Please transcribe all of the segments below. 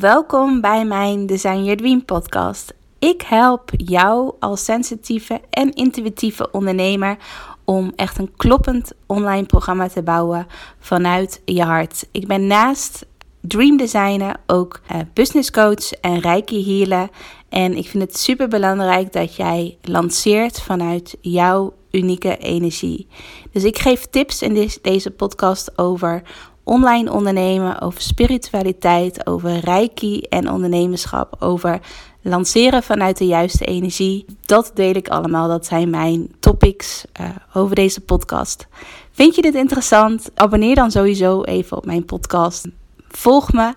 Welkom bij mijn Design Your Dream podcast. Ik help jou als sensitieve en intuïtieve ondernemer om echt een kloppend online programma te bouwen vanuit je hart. Ik ben naast dream designer ook uh, business coach en reiki healer. En ik vind het super belangrijk dat jij lanceert vanuit jouw unieke energie. Dus ik geef tips in deze podcast over online ondernemen, over spiritualiteit, over reiki en ondernemerschap, over lanceren vanuit de juiste energie. Dat deel ik allemaal. Dat zijn mijn topics uh, over deze podcast. Vind je dit interessant? Abonneer dan sowieso even op mijn podcast. Volg me.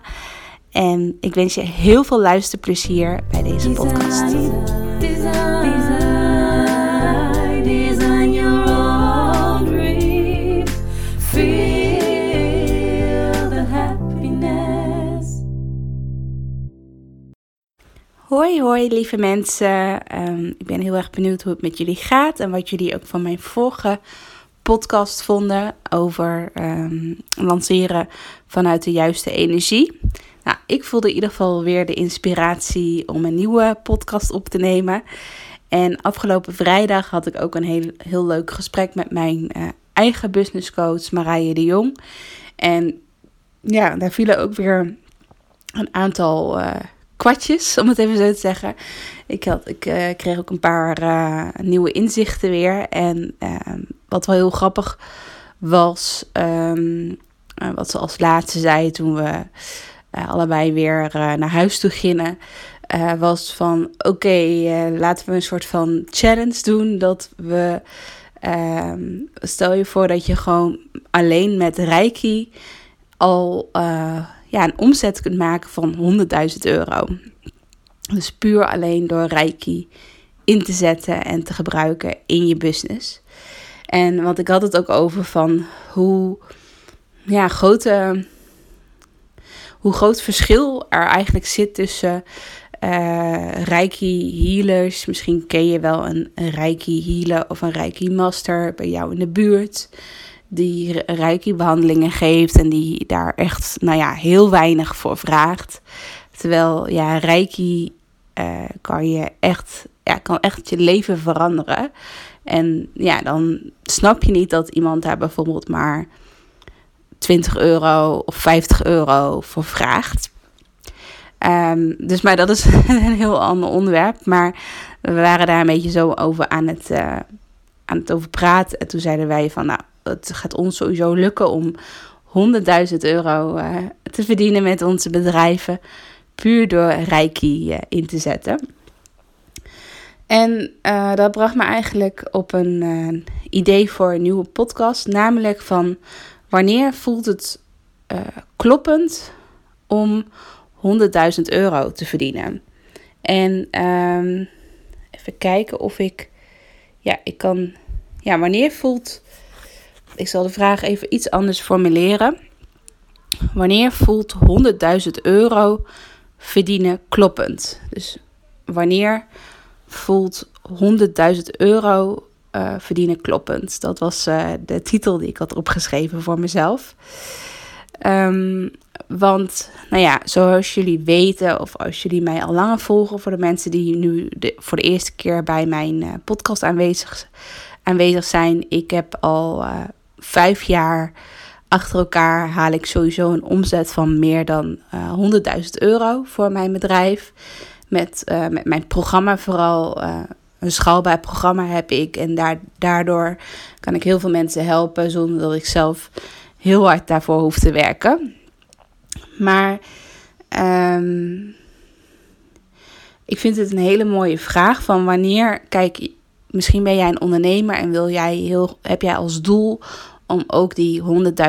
En ik wens je heel veel luisterplezier bij deze podcast. Hoi, hoi lieve mensen. Ehm, ik ben heel erg benieuwd hoe het met jullie gaat en wat jullie ook van mijn vorige podcast vonden over um, lanceren vanuit de juiste energie. Nou, ik voelde in ieder geval weer de inspiratie om een nieuwe podcast op te nemen. En afgelopen vrijdag had ik ook een heel, heel leuk gesprek met mijn uh, eigen businesscoach Marije de Jong. En ja, daar vielen ook weer een aantal. Uh, kwartjes, om het even zo te zeggen. Ik, had, ik uh, kreeg ook een paar uh, nieuwe inzichten weer. En uh, wat wel heel grappig was, um, wat ze als laatste zei toen we allebei weer naar huis toe gingen. was van oké, laten we een soort van challenge doen. Dat we, ehm, stel je voor dat je gewoon alleen met Reiki al ja, een omzet kunt maken van 100.000 euro. Dus puur alleen door Reiki in te zetten en te gebruiken in je business. En want ik had het ook over van hoe ja, grote, hoe groot verschil er eigenlijk zit tussen uh, Reiki healers. Misschien ken je wel een, een Reiki healer of een Reiki master bij jou in de buurt die reiki-behandelingen geeft en die daar echt, nou ja, heel weinig voor vraagt. Terwijl, ja, reiki uh, kan je echt, ja, kan echt je leven veranderen. En ja, dan snap je niet dat iemand daar bijvoorbeeld maar 20 euro of 50 euro voor vraagt. Um, dus maar dat is een heel ander onderwerp. Maar we waren daar een beetje zo over aan het, uh, aan het over praten. En toen zeiden wij van, nou, het gaat ons sowieso lukken om 100.000 euro uh, te verdienen met onze bedrijven. Puur door Reiki uh, in te zetten. En uh, dat bracht me eigenlijk op een idee voor een nieuwe podcast. Namelijk van wanneer voelt het kloppend om 100.000 euro te verdienen. En um, even kijken of ik. Ja, ik kan. Ja, wanneer voelt ik zal de vraag even iets anders formuleren. Wanneer voelt 100.000 euro verdienen kloppend? Dus wanneer voelt 100.000 euro uh, verdienen kloppend? Dat was uh, de titel die ik had opgeschreven voor mezelf. Um, want, nou ja, zoals jullie weten, of als jullie mij al langer volgen, voor de mensen die nu voor de eerste keer bij mijn uh, podcast aanwezig, aanwezig zijn, ik heb al vijf jaar achter elkaar haal ik sowieso een omzet van meer dan uh, eh, 100.000 euro voor mijn bedrijf. Met, uh, met mijn programma vooral. Uh, een schaalbaar programma heb ik. En daar, daardoor kan ik heel veel mensen helpen zonder dat ik zelf heel hard daarvoor hoef te werken. Maar um, ik vind het een hele mooie vraag van wanneer, kijk, misschien ben jij een ondernemer en wil jij heel, heb jij als doel om ook die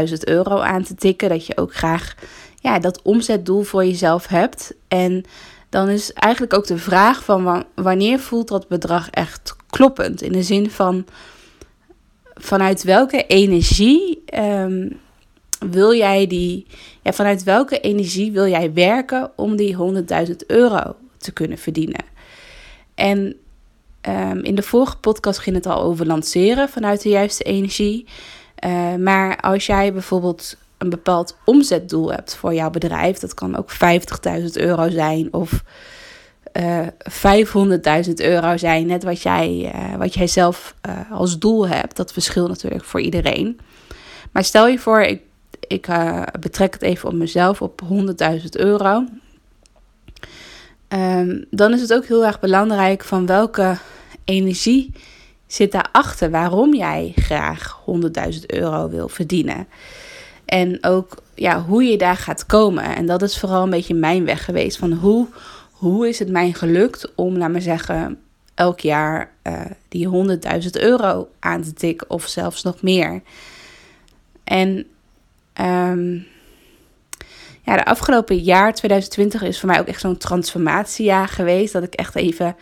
100.000 euro aan te tikken. Dat je ook graag ja, dat omzetdoel voor jezelf hebt. En dan is eigenlijk ook de vraag van wanneer voelt dat bedrag echt kloppend? In de zin van vanuit welke energie um, wil jij die, ja, vanuit welke energie wil jij werken om die 100.000 euro te kunnen verdienen? En um, in de vorige podcast ging het al over lanceren vanuit de juiste energie. Uh, maar als jij bijvoorbeeld een bepaald omzetdoel hebt voor jouw bedrijf. Dat kan ook 50.000 euro zijn of uh, eh, 500.000 euro zijn. Net wat jij, uh, wat jij zelf uh, als doel hebt. Dat verschilt natuurlijk voor iedereen. Maar stel je voor, ik, ik betrek het even op mezelf op 100.000 euro. Um, dan is het ook heel erg belangrijk van welke energie zit daarachter waarom jij graag 100.000 euro wil verdienen. En ook ja, hoe je daar gaat komen. En dat is vooral een beetje mijn weg geweest. Van hoe, hoe is het mij gelukt om, laat maar zeggen, elk jaar uh, die 100.000 euro aan te tikken of zelfs nog meer. En um, ja, de afgelopen jaar, 2020, is voor mij ook echt zo'n transformatiejaar geweest. Dat ik echt even,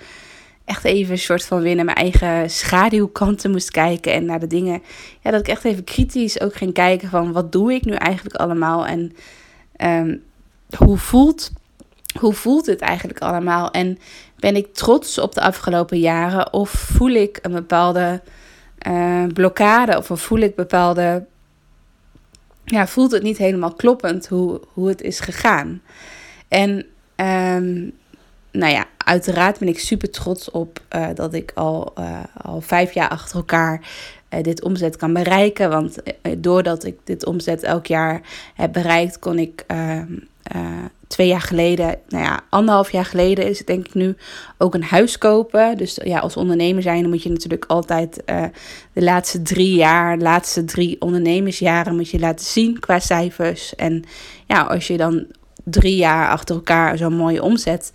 echt even een soort van naar mijn eigen schaduwkanten moest kijken. En naar de dingen, ja, dat ik echt even kritisch ook ging kijken van wat doe ik nu eigenlijk allemaal? En um, hoe voelt hoe voelt het eigenlijk allemaal? En ben ik trots op de afgelopen jaren? Of voel ik een bepaalde uh, blokkade? Of voel ik bepaalde ja, voelt het niet helemaal kloppend hoe, hoe het is gegaan. En um, nou ja, uiteraard ben ik super trots op uh, dat ik al, uh, al vijf jaar achter elkaar uh, dit omzet kan bereiken. Want doordat ik dit omzet elk jaar heb bereikt, kon ik ehm, twee jaar geleden, nou ja, anderhalf jaar geleden is het denk ik nu, ook een huis kopen. Dus ja, als ondernemer zijn, dan moet je natuurlijk altijd de laatste drie jaar, de laatste drie ondernemersjaren moet je laten zien qua cijfers. En ja, als je dan drie jaar achter elkaar zo'n mooie omzet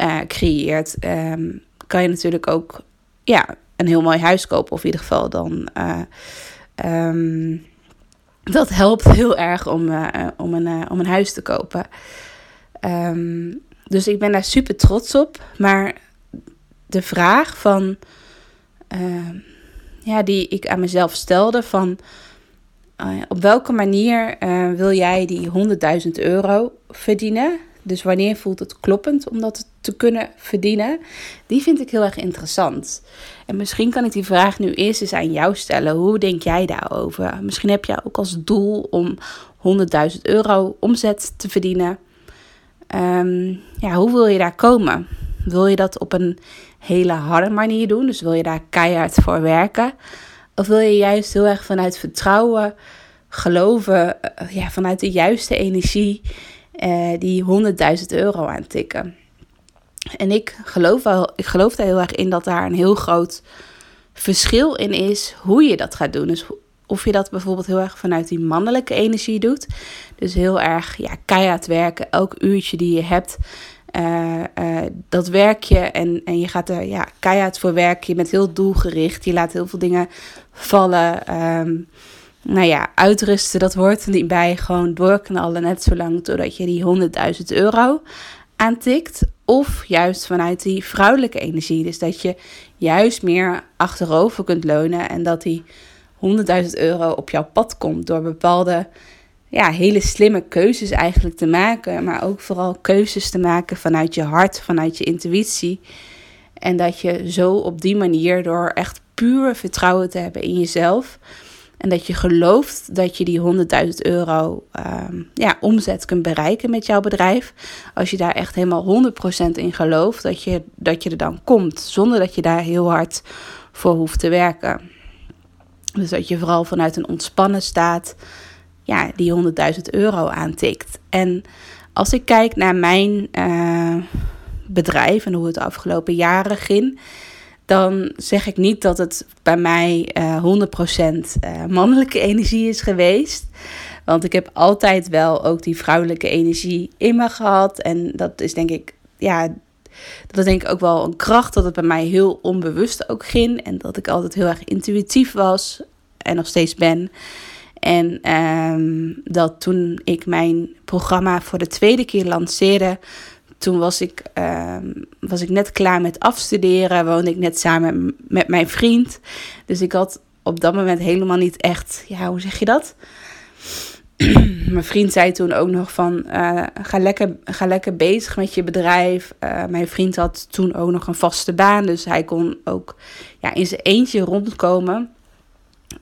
uh, creëert, um, kan je natuurlijk ook ja, een heel mooi huis kopen. Of in ieder geval dan... Uh, um, dat helpt heel erg om, uh, om, een, om een huis te kopen. Um, dus ik ben daar super trots op. Maar de vraag van, ja, die ik aan mezelf stelde van... Op welke manier wil jij die 100.000 euro verdienen? Dus wanneer voelt het kloppend om dat te kunnen verdienen? Die vind ik heel erg interessant. En misschien kan ik die vraag nu eerst eens aan jou stellen. Hoe denk jij daarover? Misschien heb jij ook als doel om 100.000 euro omzet te verdienen. Um, ja, hoe wil je daar komen? Wil je dat op een hele harde manier doen? Dus wil je daar keihard voor werken? Of wil je juist heel erg vanuit vertrouwen, geloven, uh, ja, vanuit de juiste energie uh, die 100.000 euro aantikken? En ik geloof, wel, ik geloof daar heel erg in dat daar een heel groot verschil in is hoe je dat gaat doen. Dus of je dat bijvoorbeeld heel erg vanuit die mannelijke energie doet. Dus heel erg ja, keihard werken, elk uurtje die je hebt. Uh, uh, dat werk je en, en je gaat er ja, keihard voor werken. Je bent heel doelgericht. Je laat heel veel dingen vallen. Um, nou ja, uitrusten, dat hoort er niet bij. Gewoon doorknallen, net zo lang totdat je die 100.000 euro aantikt. Of juist vanuit die vrouwelijke energie. Dus dat je juist meer achterover kunt leunen en dat die 100.000 euro op jouw pad komt door bepaalde ja, hele slimme keuzes eigenlijk te maken, maar ook vooral keuzes te maken vanuit je hart, vanuit je intuïtie. En dat je zo op die manier door echt puur vertrouwen te hebben in jezelf. En dat je gelooft dat je die 100.000 euro um, ja, omzet kunt bereiken met jouw bedrijf. Als je daar echt helemaal 100% in gelooft, dat je, dat je er dan komt. Zonder dat je daar heel hard voor hoeft te werken. Dus dat je vooral vanuit een ontspannen staat ja, die 100.000 euro aantikt. En als ik kijk naar mijn uh, bedrijf en hoe het de afgelopen jaren ging, dan zeg ik niet dat het bij mij uh, 100% uh, mannelijke energie is geweest. Want ik heb altijd wel ook die vrouwelijke energie in me gehad. En dat is denk ik, ja, dat denk ik ook wel een kracht dat het bij mij heel onbewust ook ging. En dat ik altijd heel erg intuïtief was en nog steeds ben. En um, dat toen ik mijn programma voor de tweede keer lanceerde, toen was ik, um, was ik net klaar met afstuderen, woonde ik net samen met mijn vriend. Dus ik had op dat moment helemaal niet echt, ja, hoe zeg je dat? mijn vriend zei toen ook nog van, uh, ga, lekker, ga lekker bezig met je bedrijf. Uh, mijn vriend had toen ook nog een vaste baan, dus hij kon ook ja, in zijn eentje rondkomen.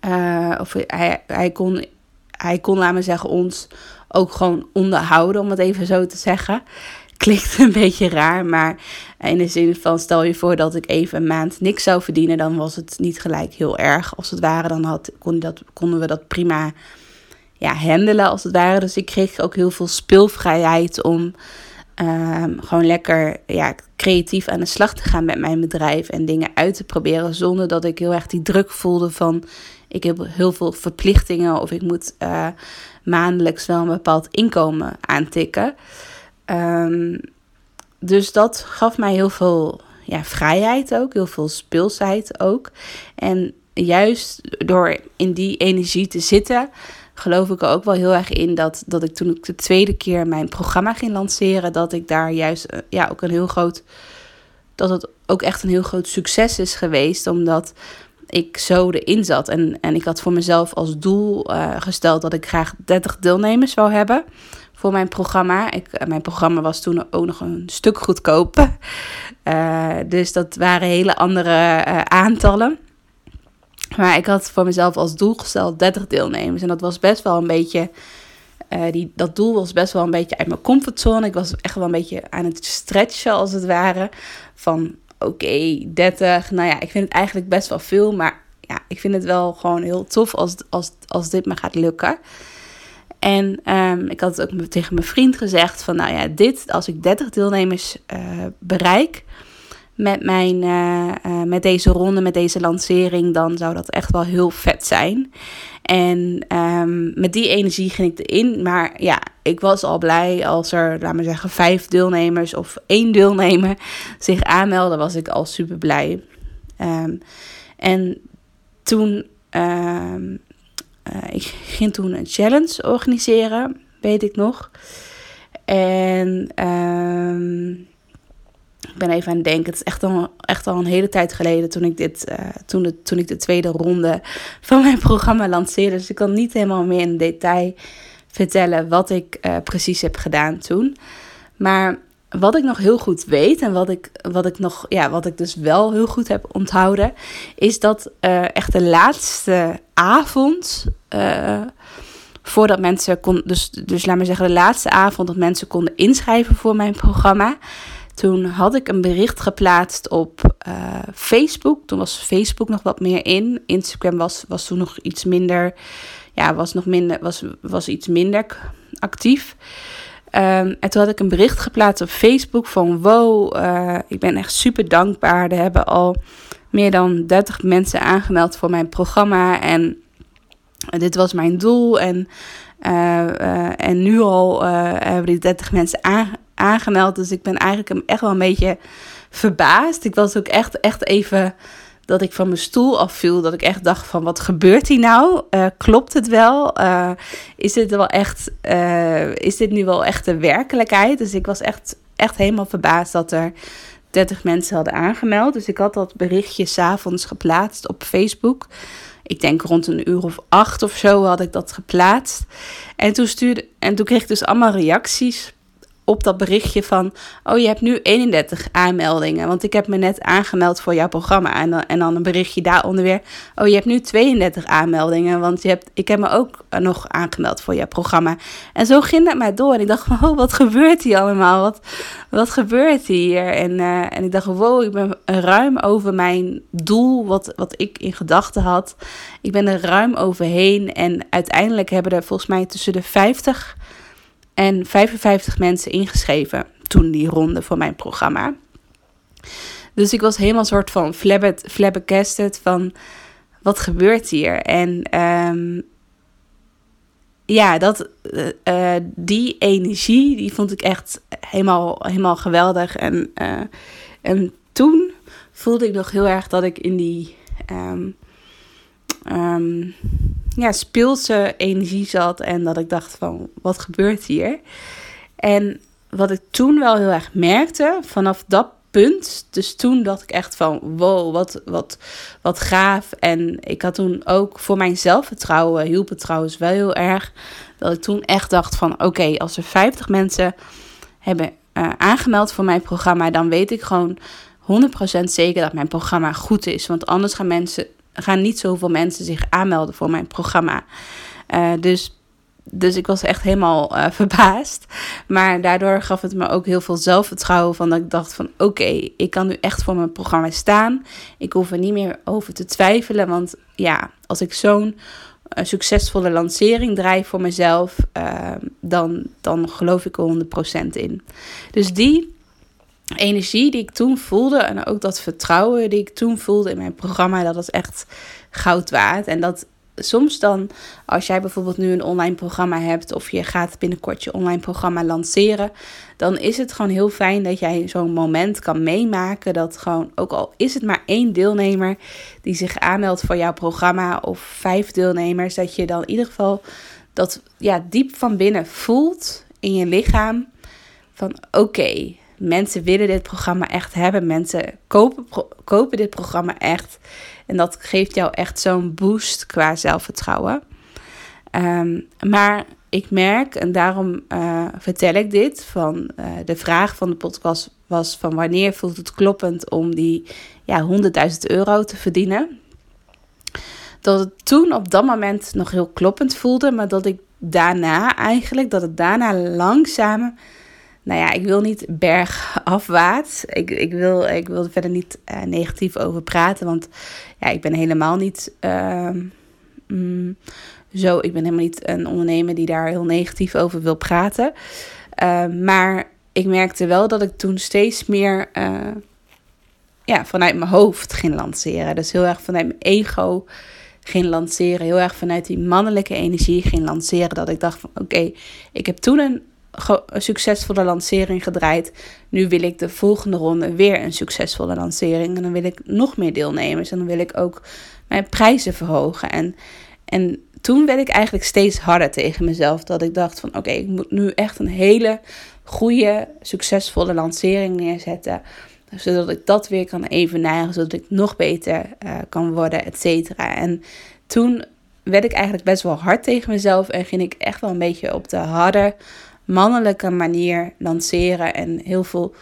Uh, of hij, hij kon hij kon, laten zeggen, ons ook gewoon onderhouden, om het even zo te zeggen. Klinkt een beetje raar, maar in de zin van stel je voor dat ik even een maand niks zou verdienen, dan was het niet gelijk heel erg. Als het ware, dan had, kon dat, konden we dat prima ja, handelen als het ware. Dus ik kreeg ook heel veel speelvrijheid om um, gewoon lekker ja, creatief aan de slag te gaan met mijn bedrijf en dingen uit te proberen zonder dat ik heel erg die druk voelde van ik heb heel veel verplichtingen of ik moet uh, maandelijks wel een bepaald inkomen aantikken. Um, dus dat gaf mij heel veel ja, vrijheid ook, heel veel speelsheid ook. En juist door in die energie te zitten, geloof ik er ook wel heel erg in dat, dat ik toen ik de tweede keer mijn programma ging lanceren, dat ik daar juist eh, ja, ook een heel groot. Dat het ook echt een heel groot succes is geweest. Omdat ik zo erin zat. En, en ik had voor mezelf als doel uh, gesteld dat ik graag 30 deelnemers zou hebben voor mijn programma. Ik, eh, mijn programma was toen ook nog een stuk goedkoper. Uh, dus dat waren hele andere uh, aantallen. Maar ik had voor mezelf als doel gesteld 30 deelnemers. En dat was best wel een beetje. Die, dat doel was best wel een beetje uit mijn comfortzone. Ik was echt wel een beetje aan het stretchen, als het ware. Van oké, okay, 30. Nou ja, ik vind het eigenlijk best wel veel. Maar ja, ik vind het wel gewoon heel tof als, als, als dit me gaat lukken. En um, ik had het ook tegen mijn vriend gezegd: van nou ja, dit, als ik 30 deelnemers uh, bereik met, mijn, uh, uh, met deze ronde, met deze lancering, dan zou dat echt wel heel vet zijn. En um, met die energie ging ik erin. Maar ja, ik was al blij als er, laat maar zeggen, vijf deelnemers of één deelnemer zich aanmelden, was ik al super blij. Um, en toen, ik ging toen een challenge organiseren, weet ik nog. En ik ben even aan het denken. Het is echt al, echt al een hele tijd geleden toen ik, dit, uh, toen, de, toen ik de tweede ronde van mijn programma lanceerde. Dus ik kan niet helemaal meer in detail vertellen wat ik uh, precies heb gedaan toen. Maar wat ik nog heel goed weet en wat ik, wat ik, nog, ja, wat ik dus wel heel goed heb onthouden, is dat echt de laatste avond. voordat mensen kon, dus, dus laat maar zeggen, de laatste avond dat mensen konden inschrijven voor mijn programma toen had ik een bericht geplaatst op uh, Facebook. Toen was Facebook nog wat meer in. Instagram was, was toen nog iets minder. Ja, was nog minder. Was, was iets minder actief. Um, en toen had ik een bericht geplaatst op Facebook van wow, uh, ik ben echt super dankbaar. Er hebben al meer dan 30 mensen aangemeld voor mijn programma. En dit was mijn doel. En, uh, en nu al hebben die 30 mensen aangemeld. Dus ik ben eigenlijk echt wel een beetje verbaasd. Ik was ook echt, echt even dat ik van mijn stoel afviel. Dat ik echt dacht van wat gebeurt hier nou? Uh, klopt het wel? Uh, is dit wel echt, uh, is dit nu wel echt de werkelijkheid? Dus ik was echt, echt helemaal verbaasd dat er 30 mensen hadden aangemeld. Dus ik had dat berichtje s'avonds geplaatst op Facebook. Ik denk rond een uur of acht of zo had ik dat geplaatst. En toen, stuurde, en toen kreeg ik dus allemaal reacties op dat berichtje van: Oh, je hebt nu 31 aanmeldingen. Want ik heb me net aangemeld voor jouw programma. En dan, en dan een berichtje daaronder weer: Oh, je hebt nu 32 aanmeldingen. Want je hebt, ik heb me ook nog aangemeld voor jouw programma. En zo ging dat maar door. En ik dacht: Oh, wat gebeurt hier allemaal? Wat, wat gebeurt hier? En, uh, en ik dacht: Wow, ik ben ruim over mijn doel, wat, wat ik in gedachten had. Ik ben er ruim overheen. En uiteindelijk hebben er volgens mij tussen de 50 en 55 mensen ingeschreven toen die ronde voor mijn programma. Dus ik was helemaal soort van flabbergasted van wat gebeurt hier? En um, ja, dat, uh, die energie, die vond ik echt helemaal, helemaal geweldig. En, uh, en toen voelde ik nog heel erg dat ik in die um, um, ja, speelse energie zat. En dat ik dacht van, wat gebeurt hier? En wat ik toen wel heel erg merkte, vanaf dat punt. Dus toen dacht ik echt van, wow, wat, wat, wat gaaf. En ik had toen ook voor mijn zelfvertrouwen, hielp het trouwens wel heel erg. Dat ik toen echt dacht van, oké, als er 50 mensen hebben uh, aangemeld voor mijn programma, dan weet ik gewoon 100% zeker dat mijn programma goed is. Want anders gaan mensen gaan niet zoveel mensen zich aanmelden voor mijn programma. Uh, dus dus ik was echt helemaal uh, verbaasd. Maar daardoor gaf het me ook heel veel zelfvertrouwen. Van dat ik dacht van oké, ik kan nu echt voor mijn programma staan. Ik hoef er niet meer over te twijfelen. Want ja, als ik zo'n uh, succesvolle lancering draai voor mezelf, dan, dan geloof ik er 100% in. Dus die energie die ik toen voelde en ook dat vertrouwen die ik toen voelde in mijn programma, dat was echt goud waard. En dat soms dan, als jij bijvoorbeeld nu een online programma hebt of je gaat binnenkort je online programma lanceren, dan is het gewoon heel fijn dat jij zo'n moment kan meemaken. Dat gewoon, ook al is het maar één deelnemer die zich aanmeldt voor jouw programma of vijf deelnemers, dat je dan in ieder geval dat ja, diep van binnen voelt in je lichaam van oké, mensen willen dit programma echt hebben. Mensen kopen, kopen dit programma echt. En dat geeft jou echt zo'n boost qua zelfvertrouwen. Um, maar ik merk, en daarom uh, vertel ik dit, van uh, de vraag van de podcast was van wanneer voelt het kloppend om die ja, 100.000 euro te verdienen. Dat het toen op dat moment nog heel kloppend voelde, maar dat ik daarna eigenlijk, dat het daarna langzaam nou ja, ik wil niet bergafwaarts. Ik, ik, wil, ik wil er verder niet uh, negatief over praten. Want ja, ik ben helemaal niet uh, mm, zo. Ik ben helemaal niet een ondernemer die daar heel negatief over wil praten. Uh, maar ik merkte wel dat ik toen steeds meer uh, ja, vanuit mijn hoofd ging lanceren. Dus heel erg vanuit mijn ego ging lanceren. Heel erg vanuit die mannelijke energie ging lanceren. Dat ik dacht van oké, ik heb toen een succesvolle lancering gedraaid. Nu wil ik de volgende ronde weer een succesvolle lancering. En dan wil ik nog meer deelnemers. En dan wil ik ook mijn prijzen verhogen. En, en toen werd ik eigenlijk steeds harder tegen mezelf. Dat ik dacht van oké, ik moet nu echt een hele goede, succesvolle lancering neerzetten. Zodat ik dat weer kan evenaren. Zodat ik nog beter uh, kan worden, et cetera. En toen werd ik eigenlijk best wel hard tegen mezelf. En ging ik echt wel een beetje op de harde mannelijke manier lanceren en heel veel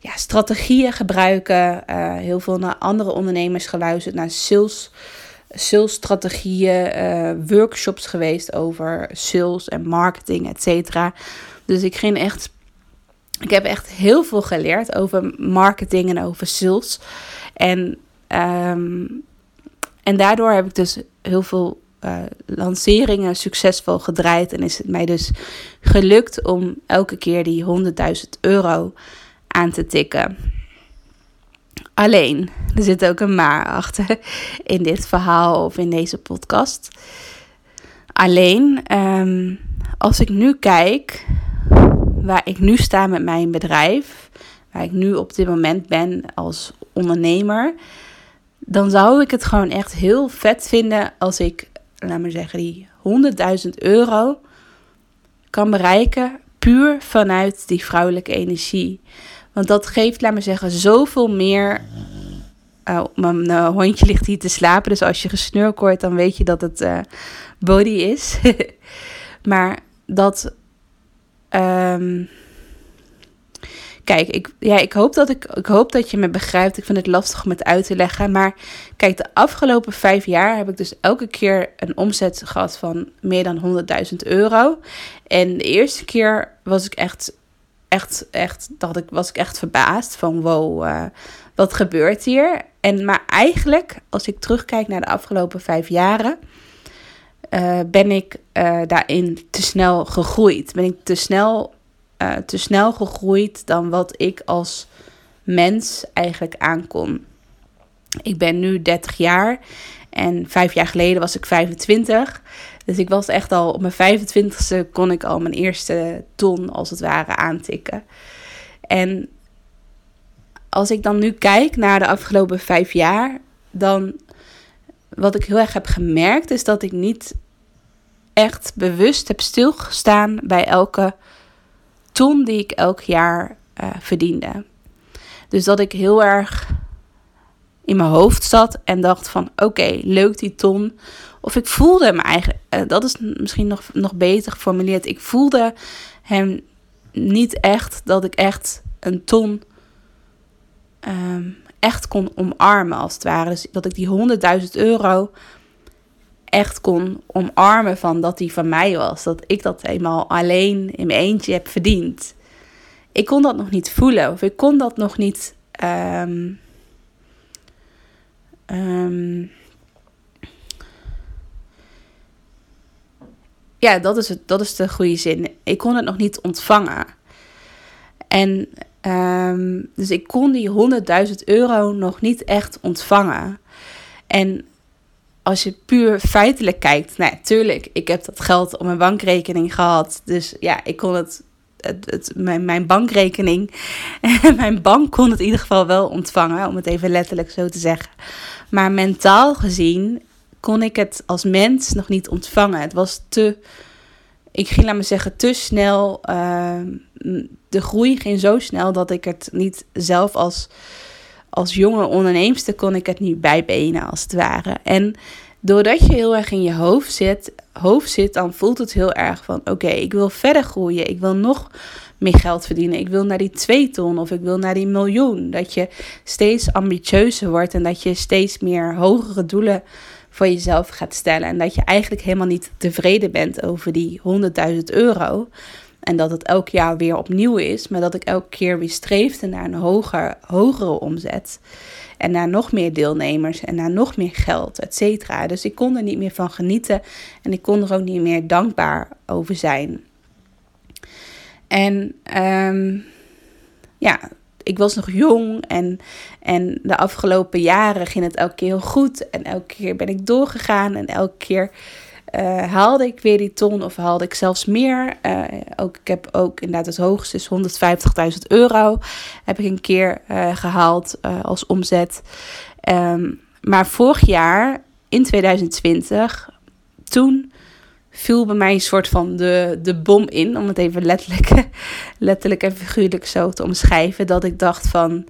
ja, strategieën gebruiken. Uh, heel veel naar andere ondernemers geluisterd, naar sales, salesstrategieën, uh, workshops geweest over sales en marketing, et cetera. Dus ik ging echt, ik heb echt heel veel geleerd over marketing en over sales. En, um, en daardoor heb ik dus heel veel uh, lanceringen succesvol gedraaid. En is het mij dus gelukt om elke keer die 100.000 euro aan te tikken. Alleen, er zit ook een maar achter in dit verhaal of in deze podcast. Alleen, ehm, als ik nu kijk waar ik nu sta met mijn bedrijf, waar ik nu op dit moment ben als ondernemer, dan zou ik het gewoon echt heel vet vinden als ik laat maar zeggen, die 100.000 euro kan bereiken puur vanuit die vrouwelijke energie. Want dat geeft, laat maar zeggen, zoveel meer. Uh, mijn uh, hondje ligt hier te slapen, dus als je gesnurk hoort, dan weet je dat het uh, body is. maar dat. Um, Kijk, ik, ja, ik, hoop dat ik, ik hoop dat je me begrijpt. Ik vind het lastig om het uit te leggen. Maar kijk, de afgelopen vijf jaar heb ik dus elke keer een omzet gehad van meer dan 100.000 euro. En de eerste keer was ik echt, echt, echt, dacht ik, was ik echt verbaasd van wow, uh, wat gebeurt hier? En maar eigenlijk, als ik terugkijk naar de afgelopen vijf jaren, uh, ben ik uh, daarin te snel gegroeid. Ben ik te snel uh, te snel gegroeid dan wat ik als mens eigenlijk aankon. Ik ben nu 30 jaar en vijf jaar geleden was ik 25. Dus ik was echt al op mijn 25ste kon ik al mijn eerste ton als het ware aantikken. En als ik dan nu kijk naar de afgelopen vijf jaar, dan wat ik heel erg heb gemerkt is dat ik niet echt bewust heb stilgestaan bij elke ton die ik elk jaar uh, verdiende. Dus dat ik heel erg in mijn hoofd zat en dacht van oké, leuk die ton. Of ik voelde me eigenlijk, uh, dat is misschien nog, nog beter geformuleerd. Ik voelde hem niet echt dat ik echt een ton um, echt kon omarmen als het ware. Dus dat ik die 100.000 euro echt kon omarmen van dat die van mij was. Dat ik dat eenmaal alleen in mijn eentje heb verdiend. Ik kon dat nog niet voelen. Of ik kon dat nog niet. Ehm, ehm, ja, dat is, het, dat is de goede zin. Ik kon het nog niet ontvangen. En ehm, dus ik kon die 100.000 euro nog niet echt ontvangen. En als je puur feitelijk kijkt, nou tuurlijk, ik heb dat geld op mijn bankrekening gehad. Dus ja, ik kon het, het, het mijn, mijn bankrekening, mijn bank kon het in ieder geval wel ontvangen, om het even letterlijk zo te zeggen. Maar mentaal gezien kon ik het als mens nog niet ontvangen. Het was te, ik ging, laat me zeggen, te snel. Uh, de groei ging zo snel dat ik het niet zelf als als jonge onderneemster kon ik het niet bijbenen als het ware. En doordat je heel erg in je hoofd zit, hoofd zit dan voelt het heel erg van oké, ik wil verder groeien. Ik wil nog meer geld verdienen. Ik wil naar die twee ton of ik wil naar die miljoen. Dat je steeds ambitieuzer wordt en dat je steeds meer hogere doelen voor jezelf gaat stellen. En dat je eigenlijk helemaal niet tevreden bent over die 100.000 euro. En dat het elk jaar weer opnieuw is, maar dat ik elke keer weer streefde naar een hoger, hogere omzet. En naar nog meer deelnemers en naar nog meer geld, et cetera. Dus ik kon er niet meer van genieten en ik kon er ook niet meer dankbaar over zijn. En um, ja, ik was nog jong en, en de afgelopen jaren ging het elke keer heel goed. En elke keer ben ik doorgegaan en elke keer uh, haalde ik weer die ton of haalde ik zelfs meer. Uh, ook, ik heb ook inderdaad het hoogste is 150.000 euro. Heb ik een keer uh, gehaald als omzet. Um, maar vorig jaar, in 2020, toen viel bij mij een soort van de, de bom in. Om het even letterlijk, letterlijk en figuurlijk zo te omschrijven. Dat ik dacht van,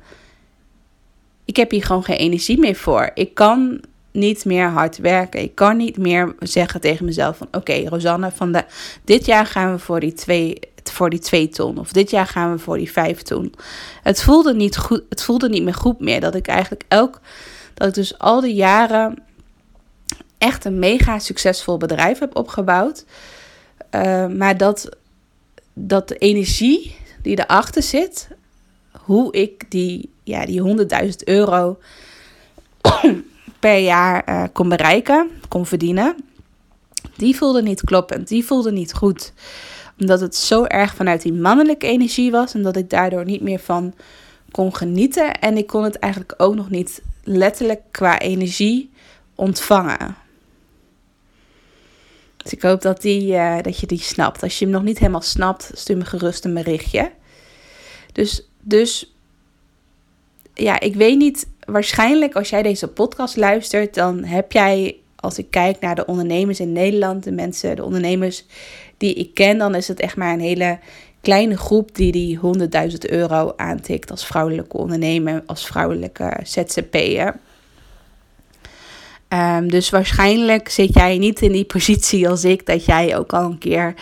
ik heb hier gewoon geen energie meer voor. Ik kan niet meer hard werken. Ik kan niet meer zeggen tegen mezelf van oké, Rosanne, van de, dit jaar gaan we voor die twee voor die twee ton. Of dit jaar gaan we voor die vijf ton. Het voelde niet goed. Het voelde niet meer goed meer. Dat ik eigenlijk elk. Dat ik dus al die jaren echt een mega succesvol bedrijf heb opgebouwd. Uh, maar dat, dat de energie die erachter zit. Hoe ik die, ja, die 100.000 euro per jaar uh, kon bereiken, kon verdienen, die voelde niet kloppend. Die voelde niet goed. Omdat het zo erg vanuit die mannelijke energie was en dat ik daardoor niet meer van kon genieten. En ik kon het eigenlijk ook nog niet letterlijk qua energie ontvangen. Dus ik hoop dat, die, uh, dat je die snapt. Als je hem nog niet helemaal snapt, stuur me gerust een berichtje. Dus, dus ja, ik weet niet waarschijnlijk als jij deze podcast luistert, dan heb jij, als ik kijk naar de ondernemers in Nederland, de mensen, de ondernemers die ik ken, dan is het echt maar een hele kleine groep die die 100.000 euro aantikt als vrouwelijke ondernemer, als vrouwelijke ZZP'er. Um, dus waarschijnlijk zit jij niet in die positie als ik, dat jij ook al een keer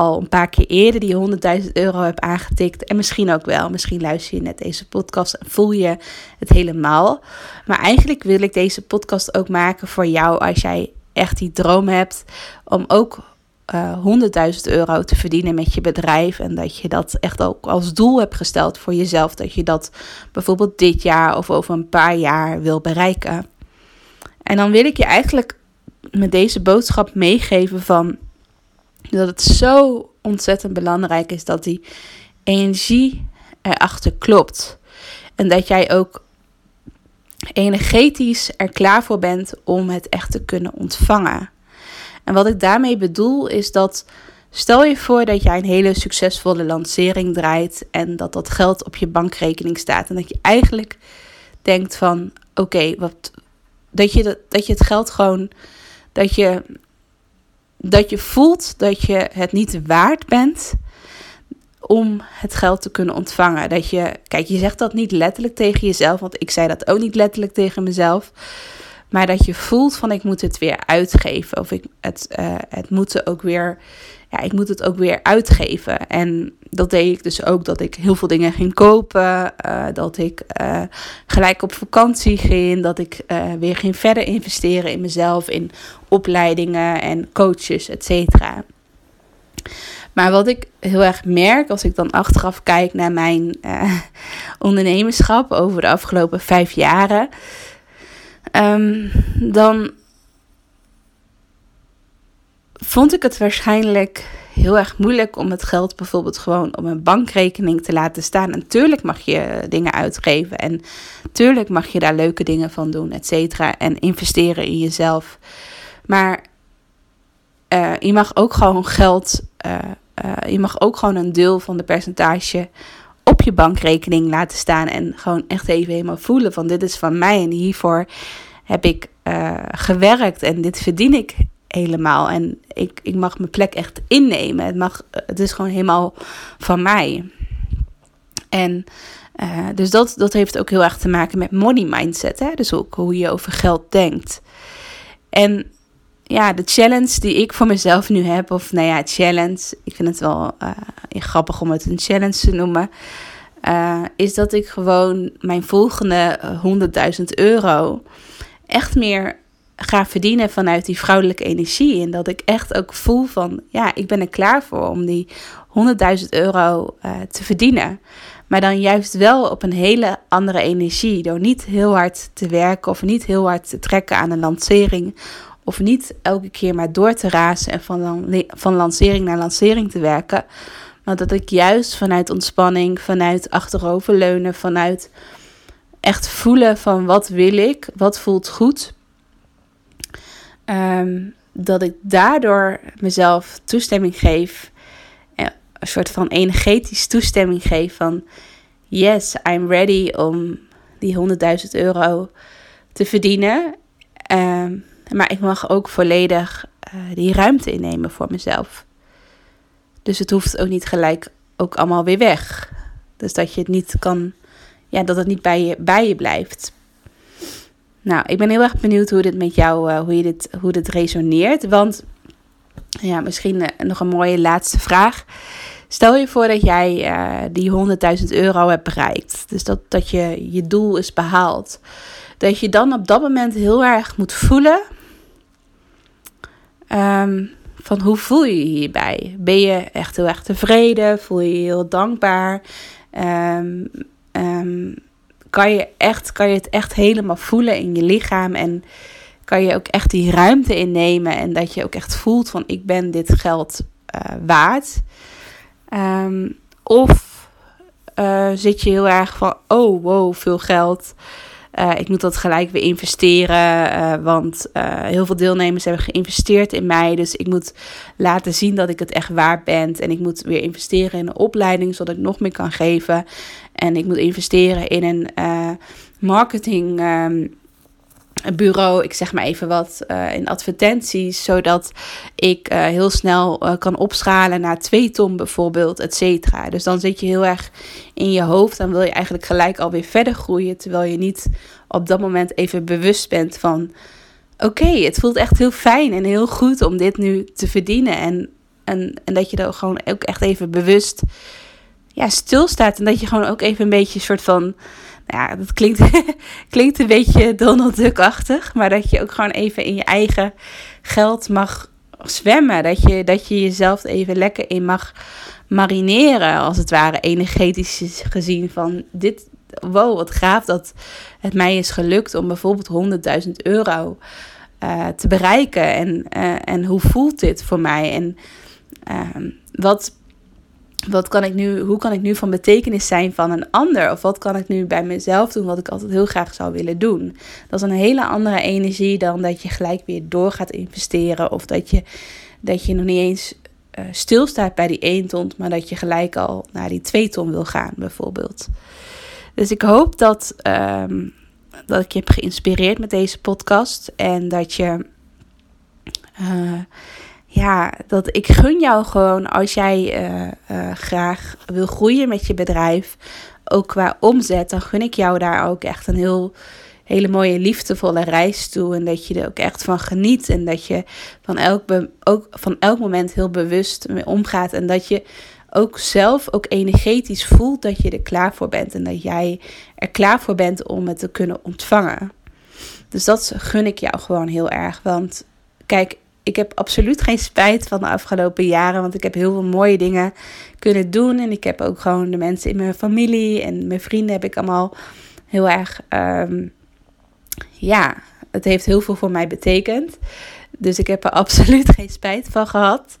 al een paar keer eerder die 100.000 euro hebt aangetikt. En misschien ook wel, misschien luister je net deze podcast en voel je het helemaal. Maar eigenlijk wil ik deze podcast ook maken voor jou als jij echt die droom hebt om ook uh, eh, 100.000 euro te verdienen met je bedrijf. En dat je dat echt ook als doel hebt gesteld voor jezelf. Dat je dat bijvoorbeeld dit jaar of over een paar jaar wil bereiken. En dan wil ik je eigenlijk met deze boodschap meegeven van dat het zo ontzettend belangrijk is dat die energie erachter klopt. En dat jij ook energetisch er klaar voor bent om het echt te kunnen ontvangen. En wat ik daarmee bedoel is dat stel je voor dat jij een hele succesvolle lancering draait en dat dat geld op je bankrekening staat en dat je eigenlijk denkt van oké, wat dat je dat, dat je het geld gewoon dat je dat je voelt dat je het niet waard bent om het geld te kunnen ontvangen. Dat je, kijk, je zegt dat niet letterlijk tegen jezelf, want ik zei dat ook niet letterlijk tegen mezelf. Maar dat je voelt van ik moet het weer uitgeven. Of ik het, uh, het moet ook weer. Ja, ik moet het ook weer uitgeven. En dat deed ik dus ook dat ik heel veel dingen ging kopen. Uh, dat ik uh, gelijk op vakantie ging. Dat ik weer ging verder investeren in mezelf. In opleidingen en coaches, et cetera. Maar wat ik heel erg merk als ik dan achteraf kijk naar mijn ondernemerschap over de afgelopen vijf jaren Um, dan vond ik het waarschijnlijk heel erg moeilijk om het geld bijvoorbeeld gewoon op een bankrekening te laten staan. En natuurlijk mag je dingen uitgeven en natuurlijk mag je daar leuke dingen van doen, et cetera. En investeren in jezelf. Maar uh, je mag ook gewoon geld, uh, je mag ook gewoon een deel van de percentage op je bankrekening laten staan. En gewoon echt even helemaal voelen van dit is van mij en hiervoor heb ik uh, gewerkt en dit verdien ik helemaal. En ik, ik mag mijn plek echt innemen. Het, mag, het is gewoon helemaal van mij. En uh, dus dat, dat heeft ook heel erg te maken met money mindset. Hè? Dus ook hoe je over geld denkt. En ja, de challenge die ik voor mezelf nu heb, of nou ja, challenge, ik vind het wel uh, grappig om het een challenge te noemen, uh, is dat ik gewoon mijn volgende 100.000 euro echt meer ga verdienen vanuit die vrouwelijke energie. En dat ik echt ook voel van, ja, ik ben er klaar voor om die 100.000 euro te verdienen. Maar dan juist wel op een hele andere energie. Door niet heel hard te werken of niet heel hard te trekken aan een lancering of niet elke keer maar door te razen en van, van lancering naar lancering te werken. Maar dat ik juist vanuit ontspanning, vanuit achteroverleunen, vanuit echt voelen van wat wil ik, wat voelt goed. Um, dat ik daardoor mezelf toestemming geef, eh, een soort van energetisch toestemming geef van yes, I'm ready om die 100.000 euro te verdienen. Um, maar ik mag ook volledig uh, die ruimte innemen voor mezelf. Dus het hoeft ook niet gelijk ook allemaal weer weg. Dus dat je het niet kan, ja, dat het niet bij je, bij je blijft. Nou, ik ben heel erg benieuwd hoe dit met jou, uh, hoe, je dit, hoe dit resoneert. Want, ja, misschien uh, nog een mooie laatste vraag. Stel je voor dat jij die 100.000 euro hebt bereikt. Dus dat, dat je je doel is behaald. Dat je dan op dat moment heel erg moet voelen Um, van hoe voel je je hierbij? Ben je echt heel erg tevreden? Voel je je heel dankbaar? Um, um, kan, je echt, kan je het echt helemaal voelen in je lichaam? En kan je ook echt die ruimte innemen? En dat je ook echt voelt van ik ben dit geld uh, waard? of uh, zit je heel erg van oh wow, veel geld. Uh, ik moet dat gelijk weer investeren, uh, want uh, heel veel deelnemers hebben geïnvesteerd in mij. Dus ik moet laten zien dat ik het echt waard ben. En ik moet weer investeren in een opleiding, zodat ik nog meer kan geven. En ik moet investeren in een marketing. Um, bureau, ik zeg maar even wat, uh, in advertenties, zodat ik uh, heel snel uh, kan opschalen naar 2 ton bijvoorbeeld, et cetera. Dus dan zit je heel erg in je hoofd, dan wil je eigenlijk gelijk alweer verder groeien, terwijl je niet op dat moment even bewust bent van, oké, het voelt echt heel fijn en heel goed om dit nu te verdienen en, en, en dat je er gewoon ook echt even bewust ja, stilstaat en dat je gewoon ook even een beetje een soort van ja, dat klinkt, klinkt een beetje Donald Duck-achtig. Maar dat je ook gewoon even in je eigen geld mag zwemmen. Dat je, dat je jezelf even lekker in mag marineren, als het ware, energetisch gezien. Van dit, wow, wat gaaf dat het mij is gelukt om bijvoorbeeld 100.000 euro uh, te bereiken. En, uh, en hoe voelt dit voor mij? En uh, wat wat kan ik nu, hoe kan ik nu van betekenis zijn van een ander? Of wat kan ik nu bij mezelf doen wat ik altijd heel graag zou willen doen? Dat is een hele andere energie dan dat je gelijk weer door gaat investeren. Of dat je, dat je nog niet eens uh, stilstaat bij die 1 ton, maar dat je gelijk al naar die 2 ton wil gaan, bijvoorbeeld. Dus ik hoop dat, um, dat ik je heb geïnspireerd met deze podcast. En dat je. Uh, ja, dat ik gun jou gewoon als jij uh, uh, graag wil groeien met je bedrijf, ook qua omzet, dan gun ik jou daar ook echt een heel, hele mooie, liefdevolle reis toe. En dat je er ook echt van geniet. En dat je van elk, ook van elk moment heel bewust mee omgaat. En dat je ook zelf ook energetisch voelt dat je er klaar voor bent. En dat jij er klaar voor bent om het te kunnen ontvangen. Dus dat gun ik jou gewoon heel erg. Want kijk, ik heb absoluut geen spijt van de afgelopen jaren. Want ik heb heel veel mooie dingen kunnen doen. En ik heb ook gewoon de mensen in mijn familie en mijn vrienden heb ik allemaal heel erg. Ehm, ja, het heeft heel veel voor mij betekend. Dus ik heb er absoluut geen spijt van gehad.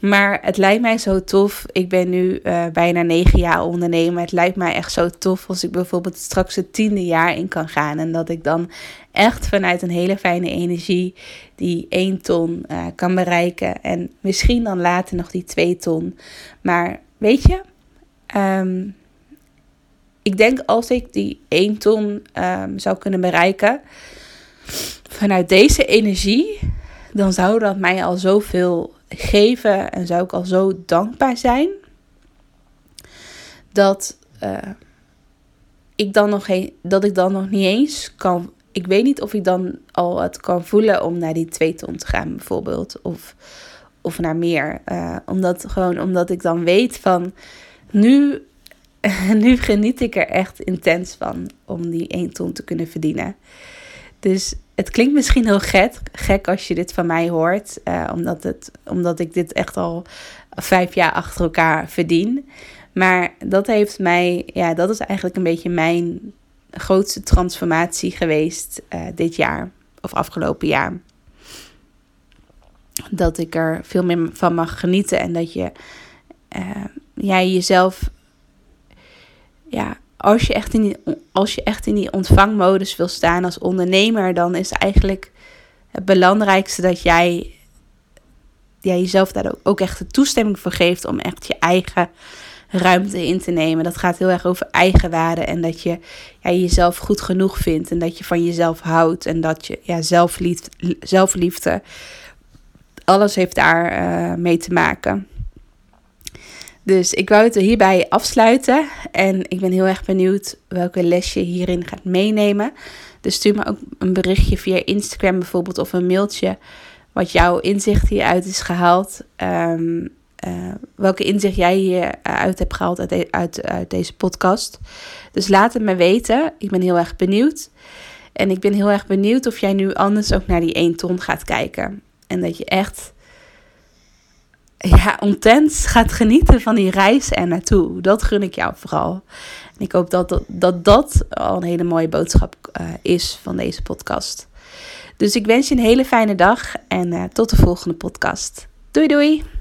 Maar het lijkt mij zo tof. Ik ben nu uh, bijna negen jaar ondernemer. Het lijkt mij echt zo tof als ik bijvoorbeeld straks het tiende jaar in kan gaan. En dat ik dan echt vanuit een hele fijne energie die 1 ton uh, kan bereiken. En misschien dan later nog die 2 ton. Maar weet je, um, ik denk als ik die 1 ton um, zou kunnen bereiken. Vanuit deze energie, dan zou dat mij al zoveel geven en zou ik al zo dankbaar zijn dat, uh, ik, dan nog geen, dat ik dan nog niet eens kan. Ik weet niet of ik dan al het kan voelen om naar die twee ton te gaan, bijvoorbeeld. Of, of naar meer. Uh, omdat, gewoon omdat ik dan weet van nu, nu geniet ik er echt intens van om die 1 ton te kunnen verdienen. Dus het klinkt misschien heel gek, gek als je dit van mij hoort, uh, omdat, het, omdat ik dit echt al vijf jaar achter elkaar verdien. Maar dat heeft mij, ja, dat is eigenlijk een beetje mijn grootste transformatie geweest uh, dit jaar of afgelopen jaar. Dat ik er veel meer van mag genieten en dat je uh, jij jezelf ja, als je, echt in die, als je echt in die ontvangmodus wil staan als ondernemer, dan is eigenlijk het belangrijkste dat jij, jij jezelf daar ook echt de toestemming voor geeft om echt je eigen ruimte in te nemen. Dat gaat heel erg over eigenwaarde en dat je ja, jezelf goed genoeg vindt en dat je van jezelf houdt en dat je ja, zelfliefde, zelfliefde alles heeft daar uh, mee te maken. Dus ik wou het er hierbij afsluiten. En ik ben heel erg benieuwd welke les je hierin gaat meenemen. Dus stuur me ook een berichtje via Instagram bijvoorbeeld of een mailtje. Wat jouw inzicht hieruit is gehaald. Um, uh, welke inzicht jij hieruit hebt gehaald uit, uit, uit deze podcast. Dus laat het me weten. Ik ben heel erg benieuwd. En ik ben heel erg benieuwd of jij nu anders ook naar die 1 ton gaat kijken. En dat je echt ja, intens gaat genieten van die reis er naartoe. Dat gun ik jou vooral. En ik hoop dat dat, dat, dat al een hele mooie boodschap uh, is van deze podcast. Dus ik wens je een hele fijne dag en uh, tot de volgende podcast. Doei doei!